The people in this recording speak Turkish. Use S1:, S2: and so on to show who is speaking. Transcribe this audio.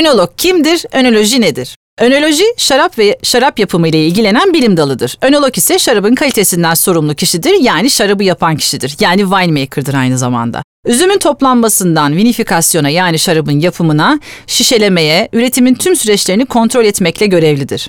S1: Önolog kimdir? Önoloji nedir? Önoloji, şarap ve şarap yapımı ile ilgilenen bilim dalıdır. Önolog ise şarabın kalitesinden sorumlu kişidir, yani şarabı yapan kişidir. Yani winemaker'dır aynı zamanda. Üzümün toplanmasından vinifikasyona yani şarabın yapımına, şişelemeye, üretimin tüm süreçlerini kontrol etmekle görevlidir.